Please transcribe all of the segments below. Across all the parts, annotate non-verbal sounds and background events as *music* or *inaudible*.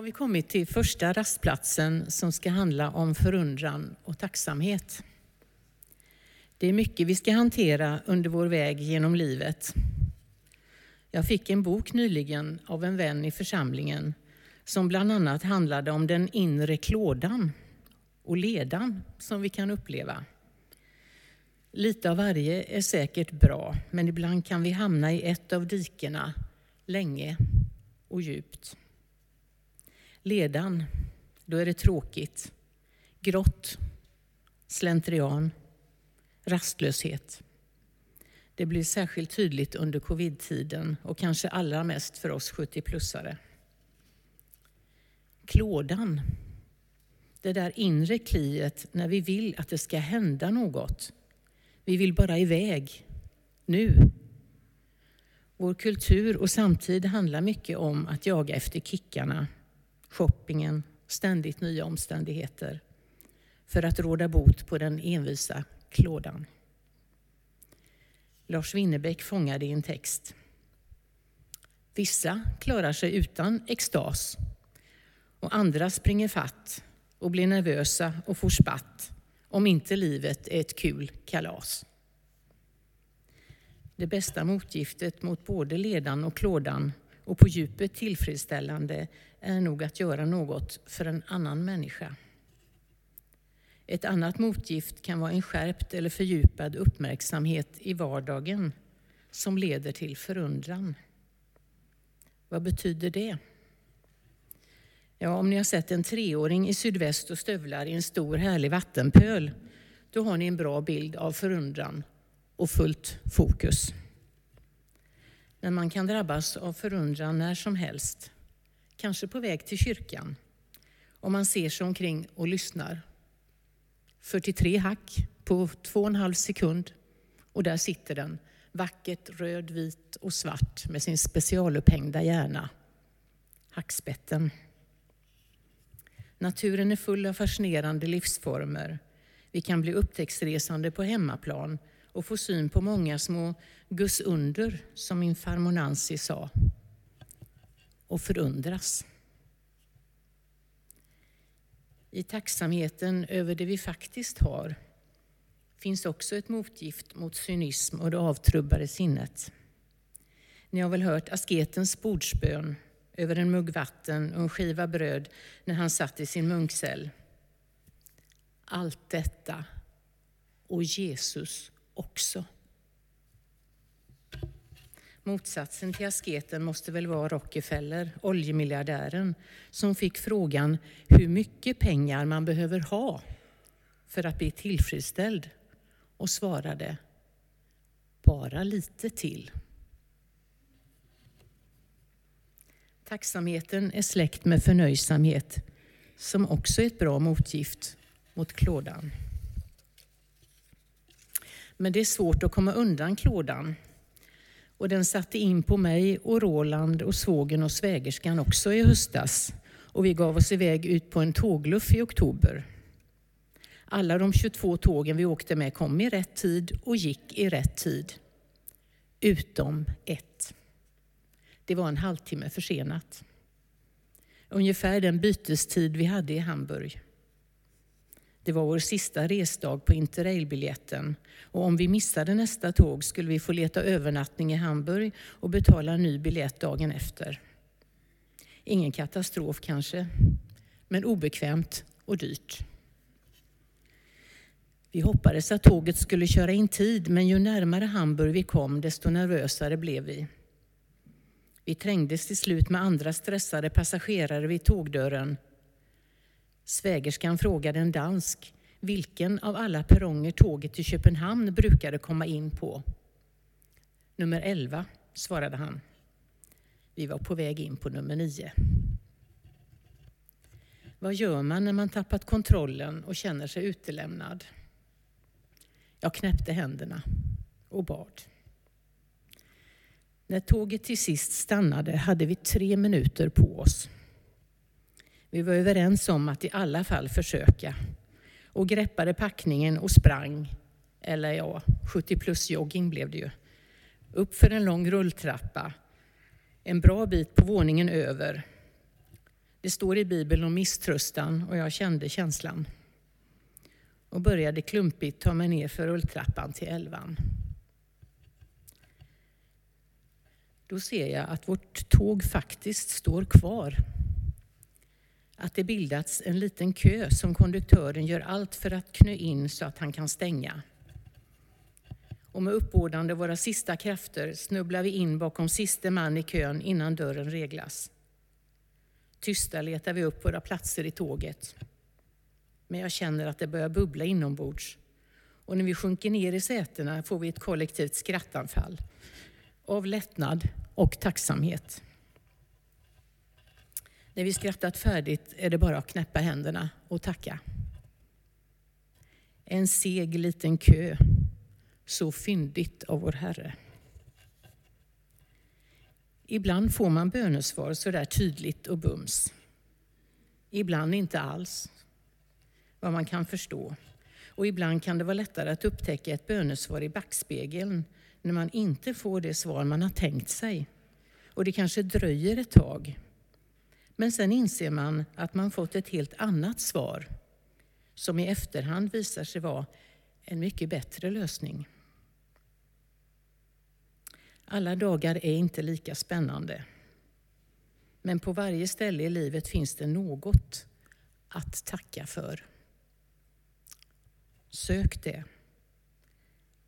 har vi kommit till första rastplatsen som ska handla om förundran och tacksamhet. Det är mycket vi ska hantera under vår väg genom livet. Jag fick en bok nyligen av en vän i församlingen som bland annat handlade om den inre klådan och ledan som vi kan uppleva. Lite av varje är säkert bra, men ibland kan vi hamna i ett av dikena länge och djupt. Ledan, då är det tråkigt. Grått, slentrian, rastlöshet. Det blir särskilt tydligt under covid-tiden och kanske allra mest för oss 70-plussare. Klådan, det där inre kliet när vi vill att det ska hända något. Vi vill bara iväg, nu. Vår kultur och samtid handlar mycket om att jaga efter kickarna, shoppingen, ständigt nya omständigheter för att råda bot på den envisa klådan. Lars Winnerbäck fångade i en text. Vissa klarar sig utan extas och andra springer fatt och blir nervösa och får spatt om inte livet är ett kul kalas. Det bästa motgiftet mot både ledan och klådan och på djupet tillfredsställande är nog att göra något för en annan människa. Ett annat motgift kan vara en skärpt eller fördjupad uppmärksamhet i vardagen som leder till förundran. Vad betyder det? Ja, om ni har sett en treåring i sydväst och stövlar i en stor härlig vattenpöl, då har ni en bra bild av förundran och fullt fokus. Men man kan drabbas av förundran när som helst, kanske på väg till kyrkan, om man ser sig omkring och lyssnar 43 hack på två och en halv sekund. Och där sitter den, vackert röd, vit och svart med sin specialupphängda hjärna. Hackspetten. Naturen är full av fascinerande livsformer. Vi kan bli upptäcktsresande på hemmaplan och få syn på många små gusunder, som min farmor Nancy sa. Och förundras. I tacksamheten över det vi faktiskt har finns också ett motgift mot cynism och det avtrubbade sinnet. Ni har väl hört asketens bordsbön över en mugg vatten och en skiva bröd när han satt i sin munkcell. Allt detta och Jesus också. Motsatsen till asketen måste väl vara Rockefeller, oljemiljardären, som fick frågan hur mycket pengar man behöver ha för att bli tillfredsställd och svarade bara lite till. Tacksamheten är släkt med förnöjsamhet som också är ett bra motgift mot klådan. Men det är svårt att komma undan klådan och den satte in på mig och Roland och svågen och svägerskan också i höstas. Och vi gav oss iväg ut på en tågluff i oktober. Alla de 22 tågen vi åkte med kom i rätt tid och gick i rätt tid. Utom ett. Det var en halvtimme försenat. Ungefär den bytestid vi hade i Hamburg. Det var vår sista resdag på interrailbiljetten och om vi missade nästa tåg skulle vi få leta övernattning i Hamburg och betala ny biljett dagen efter. Ingen katastrof kanske, men obekvämt och dyrt. Vi hoppades att tåget skulle köra in tid, men ju närmare Hamburg vi kom, desto nervösare blev vi. Vi trängdes till slut med andra stressade passagerare vid tågdörren Svägerskan frågade en dansk vilken av alla perronger tåget till Köpenhamn brukade komma in på. Nummer 11, svarade han. Vi var på väg in på nummer 9. Vad gör man när man tappat kontrollen och känner sig utelämnad? Jag knäppte händerna och bad. När tåget till sist stannade hade vi tre minuter på oss. Vi var överens om att i alla fall försöka och greppade packningen och sprang, eller ja, 70 plus jogging blev det ju, upp för en lång rulltrappa, en bra bit på våningen över. Det står i Bibeln om misströstan och jag kände känslan och började klumpigt ta mig ner för rulltrappan till elvan. Då ser jag att vårt tåg faktiskt står kvar. Att det bildats en liten kö som konduktören gör allt för att knö in så att han kan stänga. Och med uppbådande våra sista krafter snubblar vi in bakom siste man i kön innan dörren reglas. Tysta letar vi upp våra platser i tåget. Men jag känner att det börjar bubbla inombords. Och när vi sjunker ner i sätena får vi ett kollektivt skrattanfall av lättnad och tacksamhet. När vi skrattat färdigt är det bara att knäppa händerna och tacka. En seg liten kö, så fyndigt av vår Herre. Ibland får man bönesvar så där tydligt och bums. Ibland inte alls, vad man kan förstå. Och ibland kan det vara lättare att upptäcka ett bönesvar i backspegeln när man inte får det svar man har tänkt sig. Och det kanske dröjer ett tag. Men sen inser man att man fått ett helt annat svar som i efterhand visar sig vara en mycket bättre lösning. Alla dagar är inte lika spännande. Men på varje ställe i livet finns det något att tacka för. Sök det.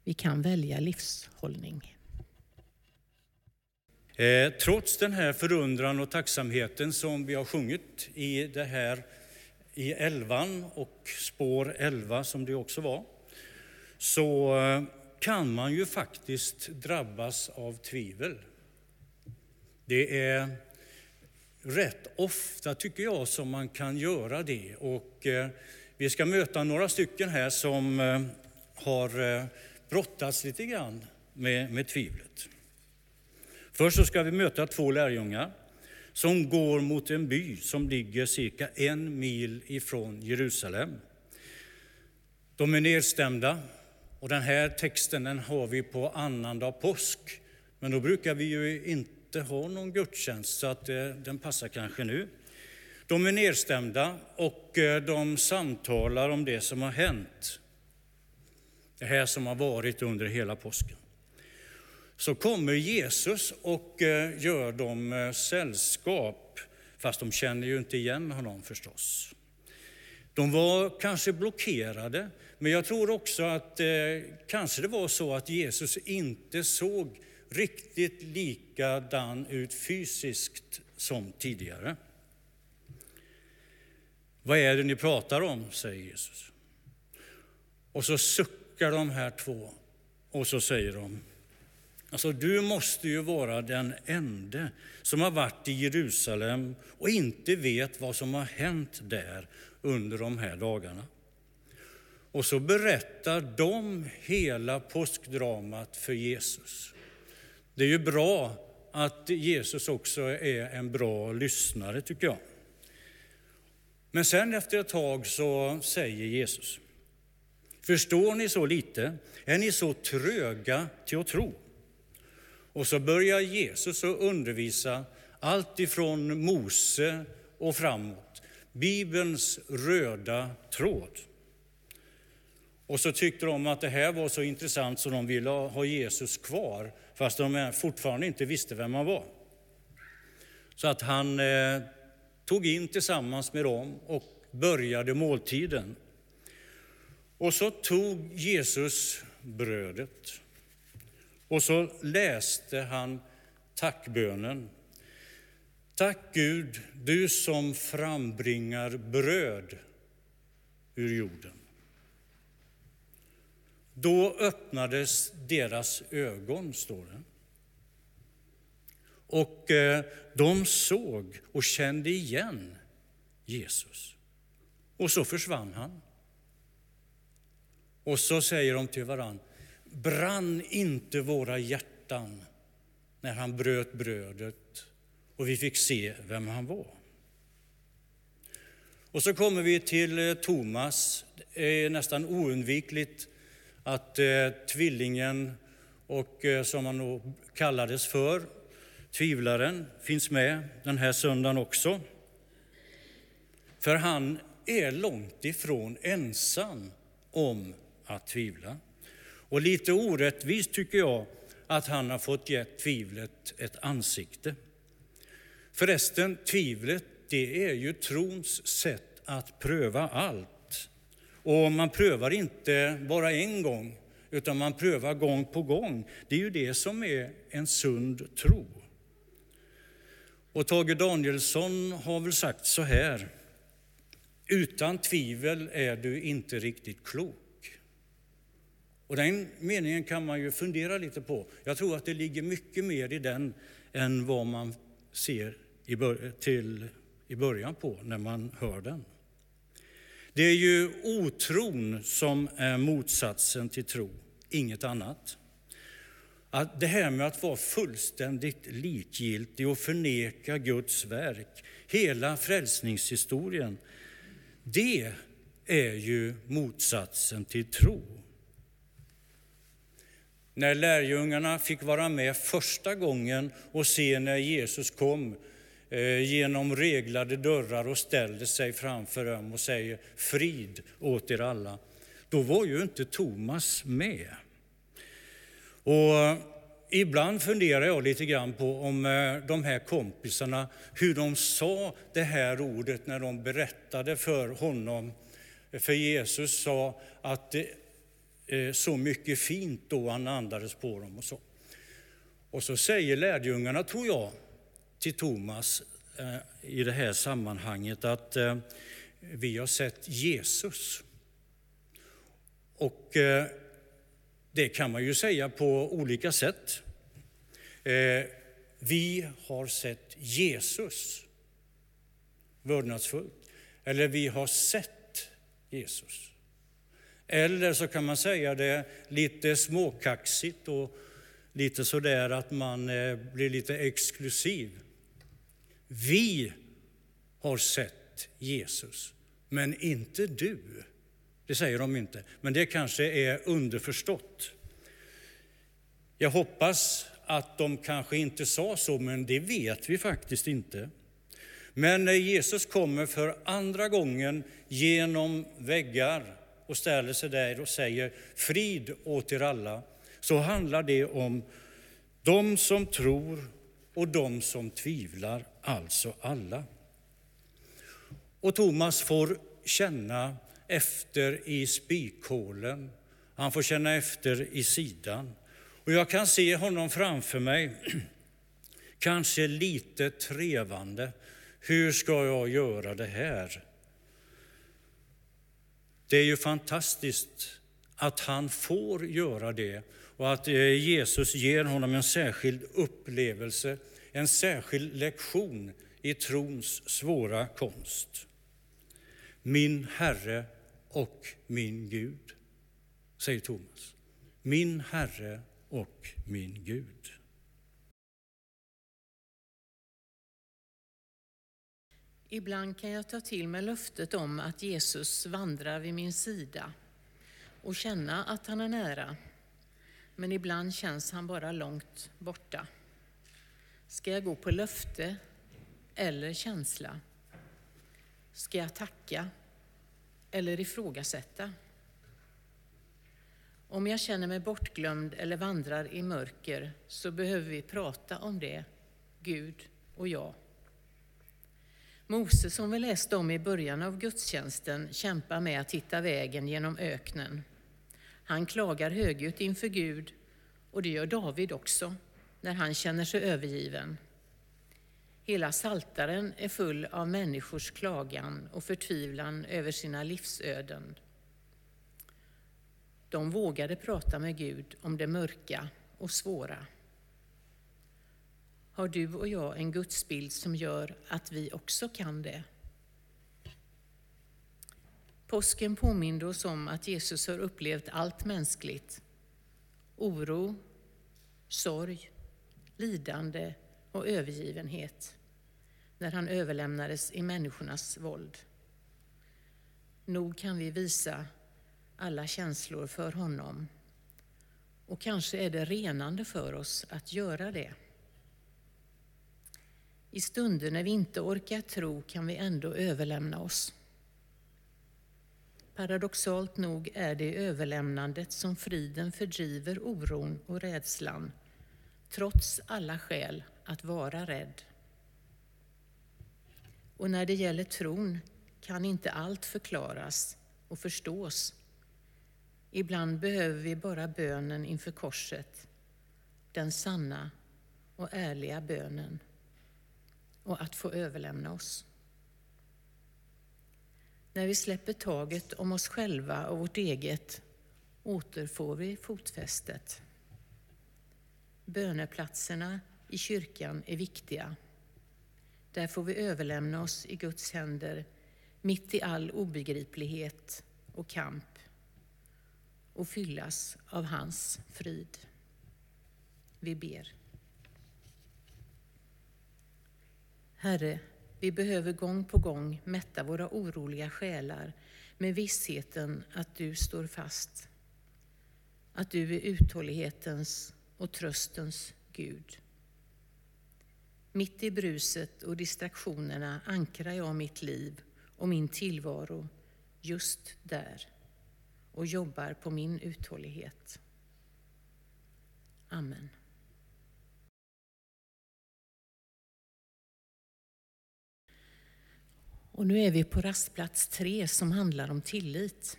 Vi kan välja livshållning. Eh, trots den här förundran och tacksamheten som vi har sjungit i det här i elvan och spår 11 som det också var, så eh, kan man ju faktiskt drabbas av tvivel. Det är rätt ofta, tycker jag, som man kan göra det. Och eh, vi ska möta några stycken här som eh, har eh, brottats lite grann med, med tvivlet. Först så ska vi möta två lärjungar som går mot en by som ligger cirka en mil ifrån Jerusalem. De är nedstämda och den här texten den har vi på annandag påsk. Men då brukar vi ju inte ha någon gudstjänst så att eh, den passar kanske nu. De är nedstämda och eh, de samtalar om det som har hänt. Det här som har varit under hela påsken så kommer Jesus och eh, gör dem eh, sällskap, fast de känner ju inte igen honom förstås. De var kanske blockerade, men jag tror också att eh, kanske det var så att Jesus inte såg riktigt likadan ut fysiskt som tidigare. Vad är det ni pratar om, säger Jesus. Och så suckar de här två och så säger de, Alltså, du måste ju vara den ende som har varit i Jerusalem och inte vet vad som har hänt där under de här dagarna. Och så berättar de hela påskdramat för Jesus. Det är ju bra att Jesus också är en bra lyssnare, tycker jag. Men sen efter ett tag så säger Jesus, förstår ni så lite? Är ni så tröga till att tro? Och så börjar Jesus att undervisa allt ifrån Mose och framåt. Bibelns röda tråd. Och så tyckte de att det här var så intressant så de ville ha Jesus kvar, fast de fortfarande inte visste vem han var. Så att han eh, tog in tillsammans med dem och började måltiden. Och så tog Jesus brödet och så läste han tackbönen. Tack Gud, du som frambringar bröd ur jorden. Då öppnades deras ögon, står det. Och eh, de såg och kände igen Jesus. Och så försvann han. Och så säger de till varandra, brann inte våra hjärtan när han bröt brödet och vi fick se vem han var. Och så kommer vi till eh, Thomas. Det är nästan oundvikligt att eh, tvillingen, och eh, som han nog kallades för, tvivlaren, finns med den här söndagen också. För han är långt ifrån ensam om att tvivla. Och lite orättvist tycker jag att han har fått ge tvivlet ett ansikte. Förresten, tvivlet det är ju trons sätt att pröva allt. Och man prövar inte bara en gång, utan man prövar gång på gång. Det är ju det som är en sund tro. Och Tage Danielsson har väl sagt så här. Utan tvivel är du inte riktigt klok. Och den meningen kan man ju fundera lite på. Jag tror att det ligger mycket mer i den än vad man ser i, bör till, i början på när man hör den. Det är ju otron som är motsatsen till tro, inget annat. Att det här med att vara fullständigt likgiltig och förneka Guds verk, hela frälsningshistorien, det är ju motsatsen till tro. När lärjungarna fick vara med första gången och se när Jesus kom eh, genom reglade dörrar och ställde sig framför dem och säger frid åt er alla, då var ju inte Thomas med. Och eh, ibland funderar jag lite grann på om eh, de här kompisarna, hur de sa det här ordet när de berättade för honom. För Jesus sa att Eh, så mycket fint då han andades på dem och så. Och så säger lärjungarna, tror jag, till Thomas eh, i det här sammanhanget att eh, vi har sett Jesus. Och det kan man ju säga på olika sätt. Vi har sett Jesus vördnadsfullt. Eller vi har sett Jesus. Eller så kan man säga det lite småkaxigt och lite sådär att man eh, blir lite exklusiv. Vi har sett Jesus, men inte du. Det säger de inte, men det kanske är underförstått. Jag hoppas att de kanske inte sa så, men det vet vi faktiskt inte. Men när Jesus kommer för andra gången genom väggar och ställer sig där och säger frid åt er alla, så handlar det om de som tror och de som tvivlar, alltså alla. Och Thomas får känna efter i spikhålen. Han får känna efter i sidan. Och jag kan se honom framför mig, *clears throat* kanske lite trevande. Hur ska jag göra det här? Det är ju fantastiskt att han får göra det och att eh, Jesus ger honom en särskild upplevelse, en särskild lektion i trons svåra konst. Min Herre och min Gud, säger Thomas. Min Herre och min Gud. Ibland kan jag ta till mig löftet om att Jesus vandrar vid min sida och känna att han är nära. Men ibland känns han bara långt borta. Ska jag gå på löfte eller känsla? Ska jag tacka eller ifrågasätta? Om jag känner mig bortglömd eller vandrar i mörker så behöver vi prata om det, Gud och jag. Mose, som vi läste om i början av gudstjänsten, kämpar med att hitta vägen genom öknen. Han klagar högljutt inför Gud och det gör David också när han känner sig övergiven. Hela saltaren är full av människors klagan och förtvivlan över sina livsöden. De vågade prata med Gud om det mörka och svåra. Har du och jag en gudsbild som gör att vi också kan det? Påsken påminde oss om att Jesus har upplevt allt mänskligt. Oro, sorg, lidande och övergivenhet när han överlämnades i människornas våld. Nog kan vi visa alla känslor för honom. Och kanske är det renande för oss att göra det. I stunder när vi inte orkar tro kan vi ändå överlämna oss. Paradoxalt nog är det i överlämnandet som friden fördriver oron och rädslan, trots alla skäl att vara rädd. Och när det gäller tron kan inte allt förklaras och förstås. Ibland behöver vi bara bönen inför korset, den sanna och ärliga bönen och att få överlämna oss. När vi släpper taget om oss själva och vårt eget återfår vi fotfästet. Böneplatserna i kyrkan är viktiga. Där får vi överlämna oss i Guds händer mitt i all obegriplighet och kamp och fyllas av hans frid. Vi ber. Herre, vi behöver gång på gång mätta våra oroliga själar med vissheten att du står fast, att du är uthållighetens och tröstens Gud. Mitt i bruset och distraktionerna ankrar jag mitt liv och min tillvaro just där och jobbar på min uthållighet. Amen. Och nu är vi på rastplats tre som handlar om tillit.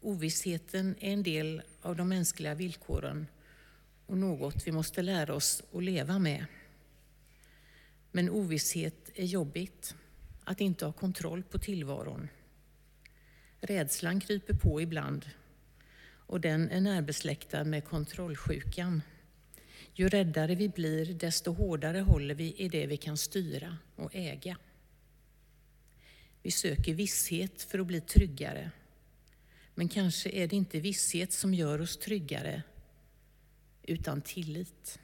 Ovissheten är en del av de mänskliga villkoren och något vi måste lära oss att leva med. Men ovisshet är jobbigt, att inte ha kontroll på tillvaron. Rädslan kryper på ibland och den är närbesläktad med kontrollsjukan. Ju räddare vi blir, desto hårdare håller vi i det vi kan styra och äga. Vi söker visshet för att bli tryggare. Men kanske är det inte visshet som gör oss tryggare, utan tillit.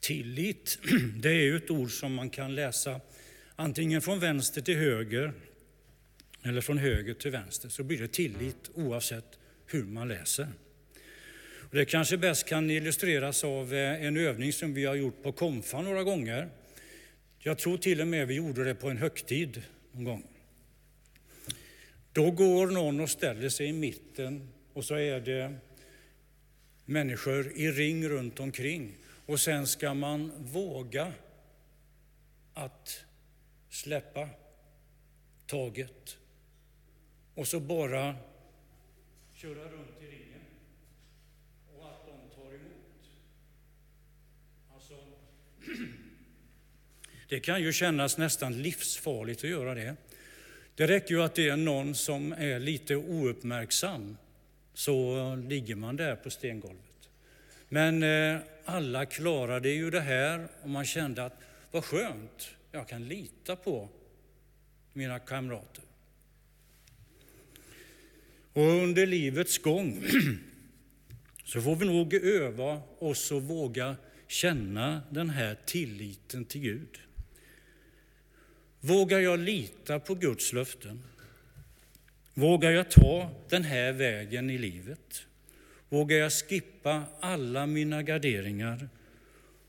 Tillit, *clears throat* det är ju ett ord som man kan läsa antingen från vänster till höger eller från höger till vänster, så blir det tillit oavsett hur man läser. Och det kanske bäst kan illustreras av eh, en övning som vi har gjort på Konfa några gånger. Jag tror till och med vi gjorde det på en högtid någon gång. Då går någon och ställer sig i mitten och så är det människor i ring runt omkring. Och sen ska man våga att släppa taget och så bara köra runt i ringen och att de tar emot. Alltså, *clears throat* det kan ju kännas nästan livsfarligt att göra det. Det räcker ju att det är någon som är lite ouppmärksam så ligger man där på stengolvet. Men eh, alla klarade ju det här och man kände att vad skönt, jag kan lita på mina kamrater. Och under livets gång *clears throat* så får vi nog öva oss och våga känna den här tilliten till Gud. Vågar jag lita på Guds löften? Vågar jag ta den här vägen i livet? Vågar jag skippa alla mina garderingar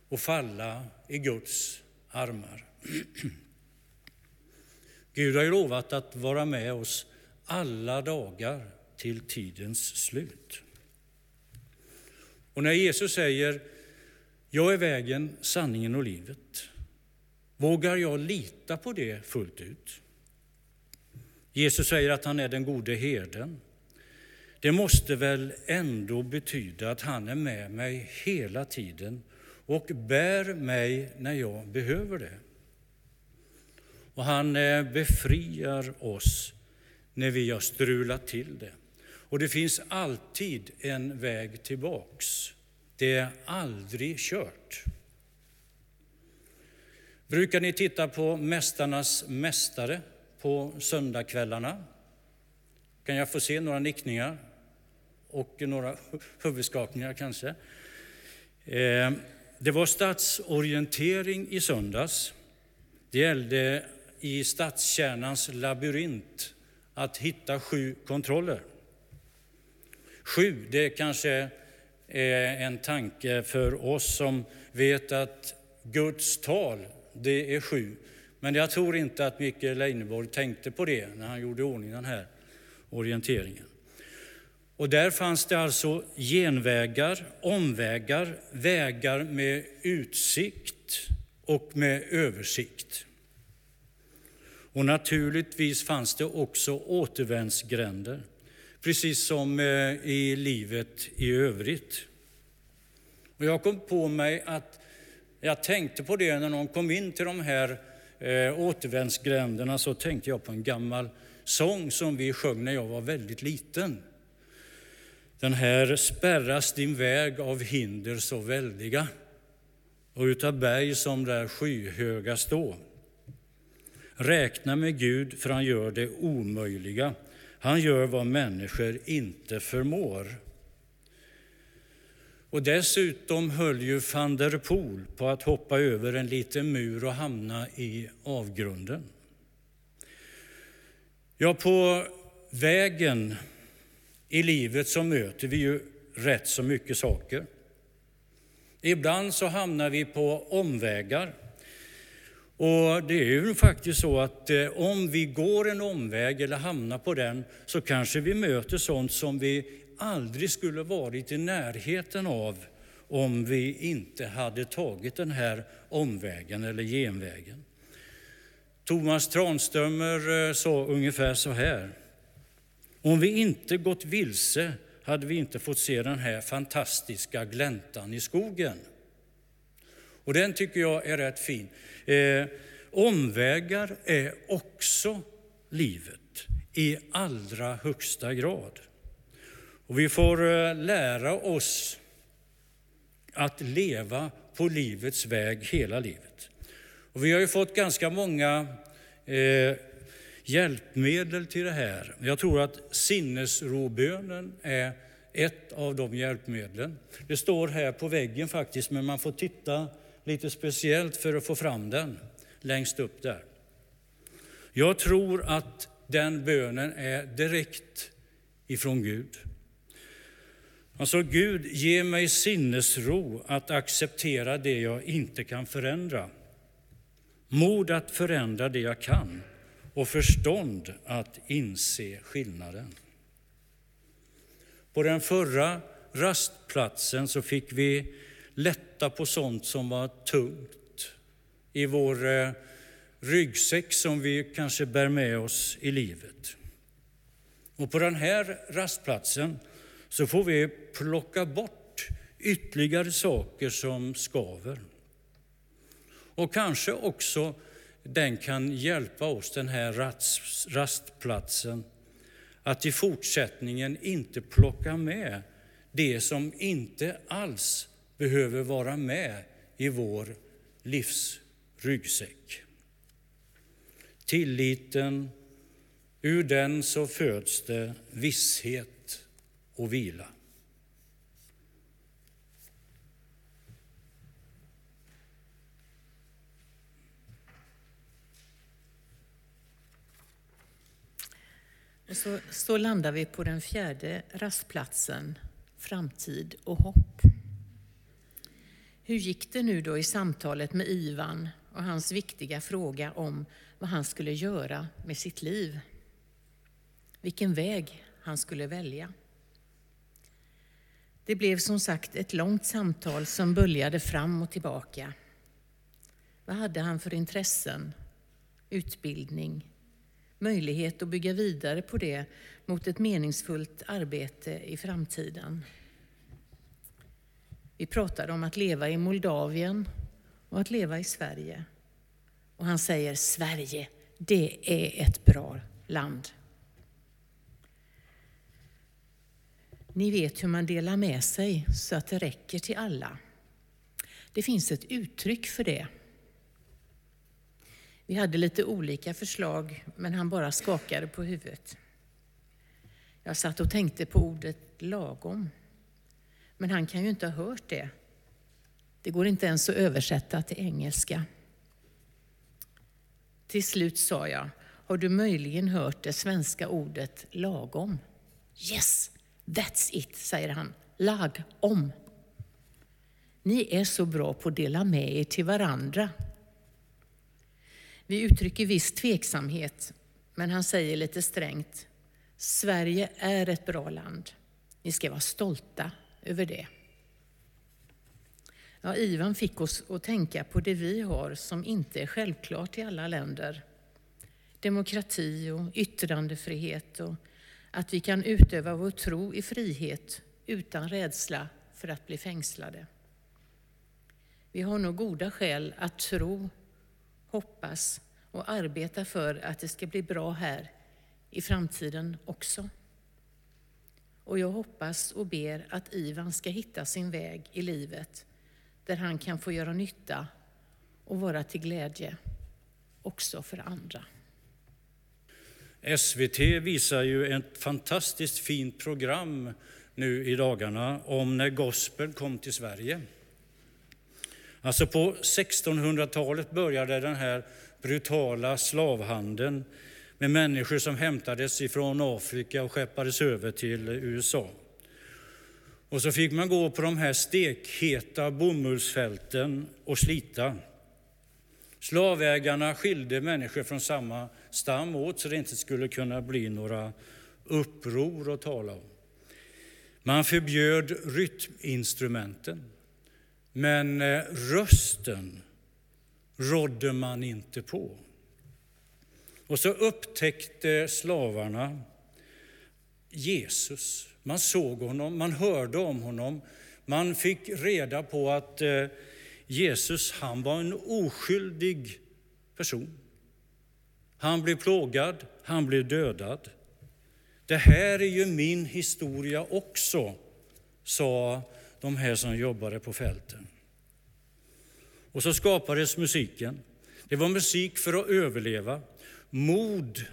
och falla i Guds armar? *clears throat* Gud har ju lovat att vara med oss alla dagar till tidens slut. Och när Jesus säger jag är vägen, sanningen och livet, vågar jag lita på det fullt ut? Jesus säger att han är den gode herden. Det måste väl ändå betyda att han är med mig hela tiden och bär mig när jag behöver det. Och han eh, befriar oss när vi har strulat till det. Och det finns alltid en väg tillbaks. Det är aldrig kört. Brukar ni titta på Mästarnas mästare på söndagskvällarna? Kan jag få se några nickningar och några *laughs* huvudskakningar kanske? Eh, det var stadsorientering i söndags. Det gällde i stadskärnans labyrint att hitta sju kontroller. Sju, det kanske är en tanke för oss som vet att Guds tal, det är sju. Men jag tror inte att Mikael Leineborg tänkte på det när han gjorde ordning den här orienteringen. Och där fanns det alltså genvägar, omvägar, vägar med utsikt och med översikt. Och naturligtvis fanns det också återvändsgränder, precis som eh, i livet i övrigt. Och jag kom på mig att jag tänkte på det när någon kom in till de här eh, återvändsgränderna så tänkte jag på en gammal sång som vi sjöng när jag var väldigt liten. Den här spärras din väg av hinder så väldiga och utav berg som där skyhöga stå. Räkna med Gud, för han gör det omöjliga. Han gör vad människor inte förmår. Och dessutom höll ju van der Poel på att hoppa över en liten mur och hamna i avgrunden. Ja, på vägen i livet så möter vi ju rätt så mycket saker. Ibland så hamnar vi på omvägar. Och det är ju faktiskt så att eh, om vi går en omväg eller hamnar på den så kanske vi möter sånt som vi aldrig skulle varit i närheten av om vi inte hade tagit den här omvägen eller genvägen. Thomas Tranströmer eh, sa ungefär så här. Om vi inte gått vilse hade vi inte fått se den här fantastiska gläntan i skogen. Och den tycker jag är rätt fin. Eh, omvägar är också livet i allra högsta grad. Och vi får eh, lära oss att leva på livets väg hela livet. Och vi har ju fått ganska många eh, hjälpmedel till det här. Jag tror att sinnesrobönen är ett av de hjälpmedlen. Det står här på väggen faktiskt, men man får titta lite speciellt för att få fram den längst upp där. Jag tror att den bönen är direkt ifrån Gud. Alltså Gud, ge mig sinnesro att acceptera det jag inte kan förändra. Mod att förändra det jag kan och förstånd att inse skillnaden. På den förra rastplatsen så fick vi lätta på sånt som var tungt i vår eh, ryggsäck som vi kanske bär med oss i livet. Och på den här rastplatsen så får vi plocka bort ytterligare saker som skaver. Och kanske också den kan hjälpa oss, den här rastplatsen, att i fortsättningen inte plocka med det som inte alls behöver vara med i vår livsryggsäck. Tilliten, ur den så föds det visshet och vila. Och så, så landar vi på den fjärde rastplatsen, framtid och hopp. Hur gick det nu då i samtalet med Ivan och hans viktiga fråga om vad han skulle göra med sitt liv? Vilken väg han skulle välja? Det blev som sagt ett långt samtal som böljade fram och tillbaka. Vad hade han för intressen, utbildning, möjlighet att bygga vidare på det mot ett meningsfullt arbete i framtiden. Vi pratade om att leva i Moldavien och att leva i Sverige. Och han säger Sverige, det är ett bra land. Ni vet hur man delar med sig så att det räcker till alla. Det finns ett uttryck för det. Vi hade lite olika förslag, men han bara skakade på huvudet. Jag satt och tänkte på ordet lagom. Men han kan ju inte ha hört det. Det går inte ens att översätta till engelska. Till slut sa jag, har du möjligen hört det svenska ordet lagom? Yes, that's it, säger han lag om. Ni är så bra på att dela med er till varandra. Vi uttrycker viss tveksamhet, men han säger lite strängt, Sverige är ett bra land. Ni ska vara stolta över det. Ja, Ivan fick oss att tänka på det vi har som inte är självklart i alla länder. Demokrati och yttrandefrihet och att vi kan utöva vår tro i frihet utan rädsla för att bli fängslade. Vi har nog goda skäl att tro, hoppas och arbeta för att det ska bli bra här i framtiden också. Och jag hoppas och ber att Ivan ska hitta sin väg i livet där han kan få göra nytta och vara till glädje också för andra. SVT visar ju ett fantastiskt fint program nu i dagarna om när gospel kom till Sverige. Alltså på 1600-talet började den här brutala slavhandeln med människor som hämtades ifrån Afrika och skeppades över till USA. Och så fick man gå på de här stekheta bomullsfälten och slita. Slavägarna skilde människor från samma stam åt så det inte skulle kunna bli några uppror att tala om. Man förbjöd rytminstrumenten, men eh, rösten rådde man inte på. Och så upptäckte slavarna Jesus. Man såg honom, man hörde om honom. Man fick reda på att eh, Jesus han var en oskyldig person. Han blev plågad, han blev dödad. Det här är ju min historia också, sa de här som jobbade på fälten. Och så skapades musiken. Det var musik för att överleva, mod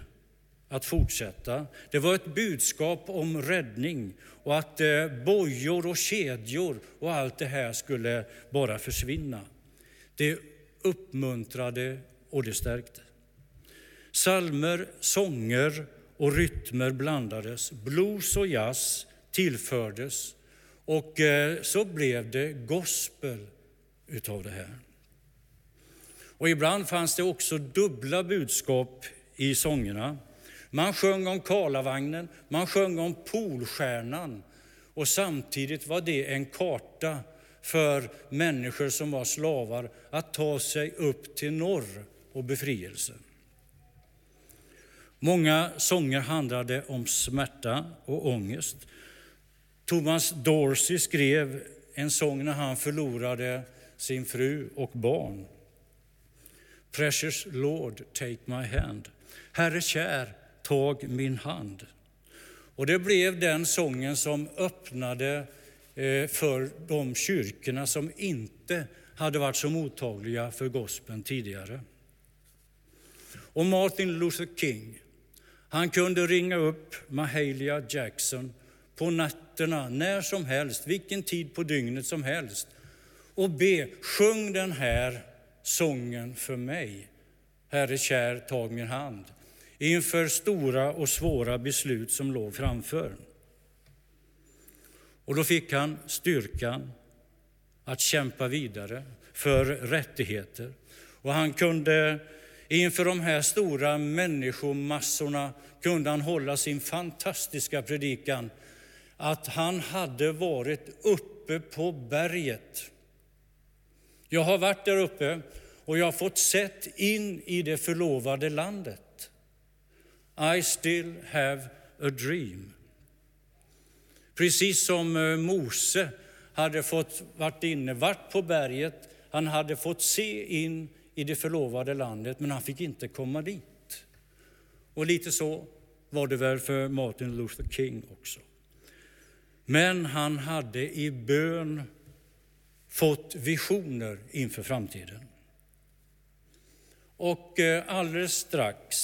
att fortsätta. Det var ett budskap om räddning och att eh, bojor och kedjor och allt det här skulle bara försvinna. Det uppmuntrade och det stärkte. Salmer, sånger och rytmer blandades. Blues och jazz tillfördes och eh, så blev det gospel utav det här. Och ibland fanns det också dubbla budskap i sångerna. Man sjöng om Karlavagnen, man sjöng om Polstjärnan och samtidigt var det en karta för människor som var slavar att ta sig upp till norr och befrielse. Många sånger handlade om smärta och ångest. Thomas Dorsey skrev en sång när han förlorade sin fru och barn. Precious Lord, take my hand. Herre kär, tag min hand. Och det blev den sången som öppnade eh, för de kyrkorna som inte hade varit så mottagliga för gospeln tidigare. Och Martin Luther King, han kunde ringa upp Mahalia Jackson på nätterna, när som helst, vilken tid på dygnet som helst och be, sjung den här sången för mig. Herre kär, tag min hand inför stora och svåra beslut som låg framför. Och då fick han styrkan att kämpa vidare för rättigheter. Och han kunde inför de här stora människomassorna kunde han hålla sin fantastiska predikan att han hade varit uppe på berget. Jag har varit där uppe och jag har fått sett in i det förlovade landet. I still have a dream. Precis som eh, Mose hade fått varit inne, varit på berget, han hade fått se in i det förlovade landet, men han fick inte komma dit. Och lite så var det väl för Martin Luther King också. Men han hade i bön fått visioner inför framtiden. Och eh, alldeles strax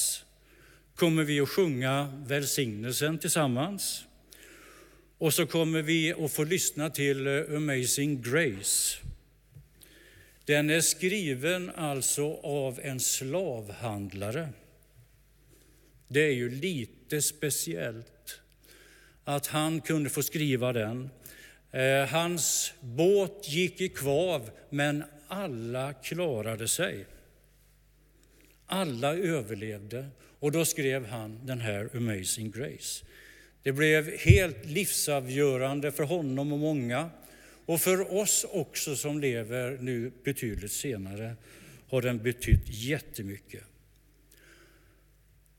kommer vi att sjunga välsignelsen tillsammans. Och så kommer vi att få lyssna till eh, Amazing Grace. Den är skriven alltså av en slavhandlare. Det är ju lite speciellt att han kunde få skriva den. Eh, hans båt gick i kvav, men alla klarade sig. Alla överlevde och då skrev han den här Amazing Grace. Det blev helt livsavgörande för honom och många och för oss också som lever nu betydligt senare har den betytt jättemycket.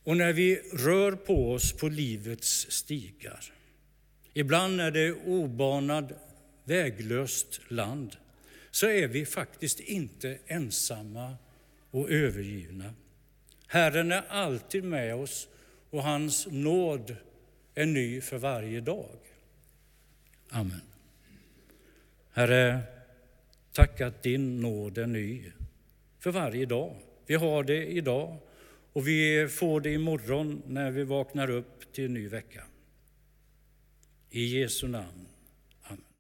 Och när vi rör på oss på livets stigar, ibland är det obanad, väglöst land, så är vi faktiskt inte ensamma och övergivna. Herren är alltid med oss och hans nåd är ny för varje dag. Amen. Herre, tack att din nåd är ny för varje dag. Vi har det idag och vi får det imorgon när vi vaknar upp till en ny vecka. I Jesu namn.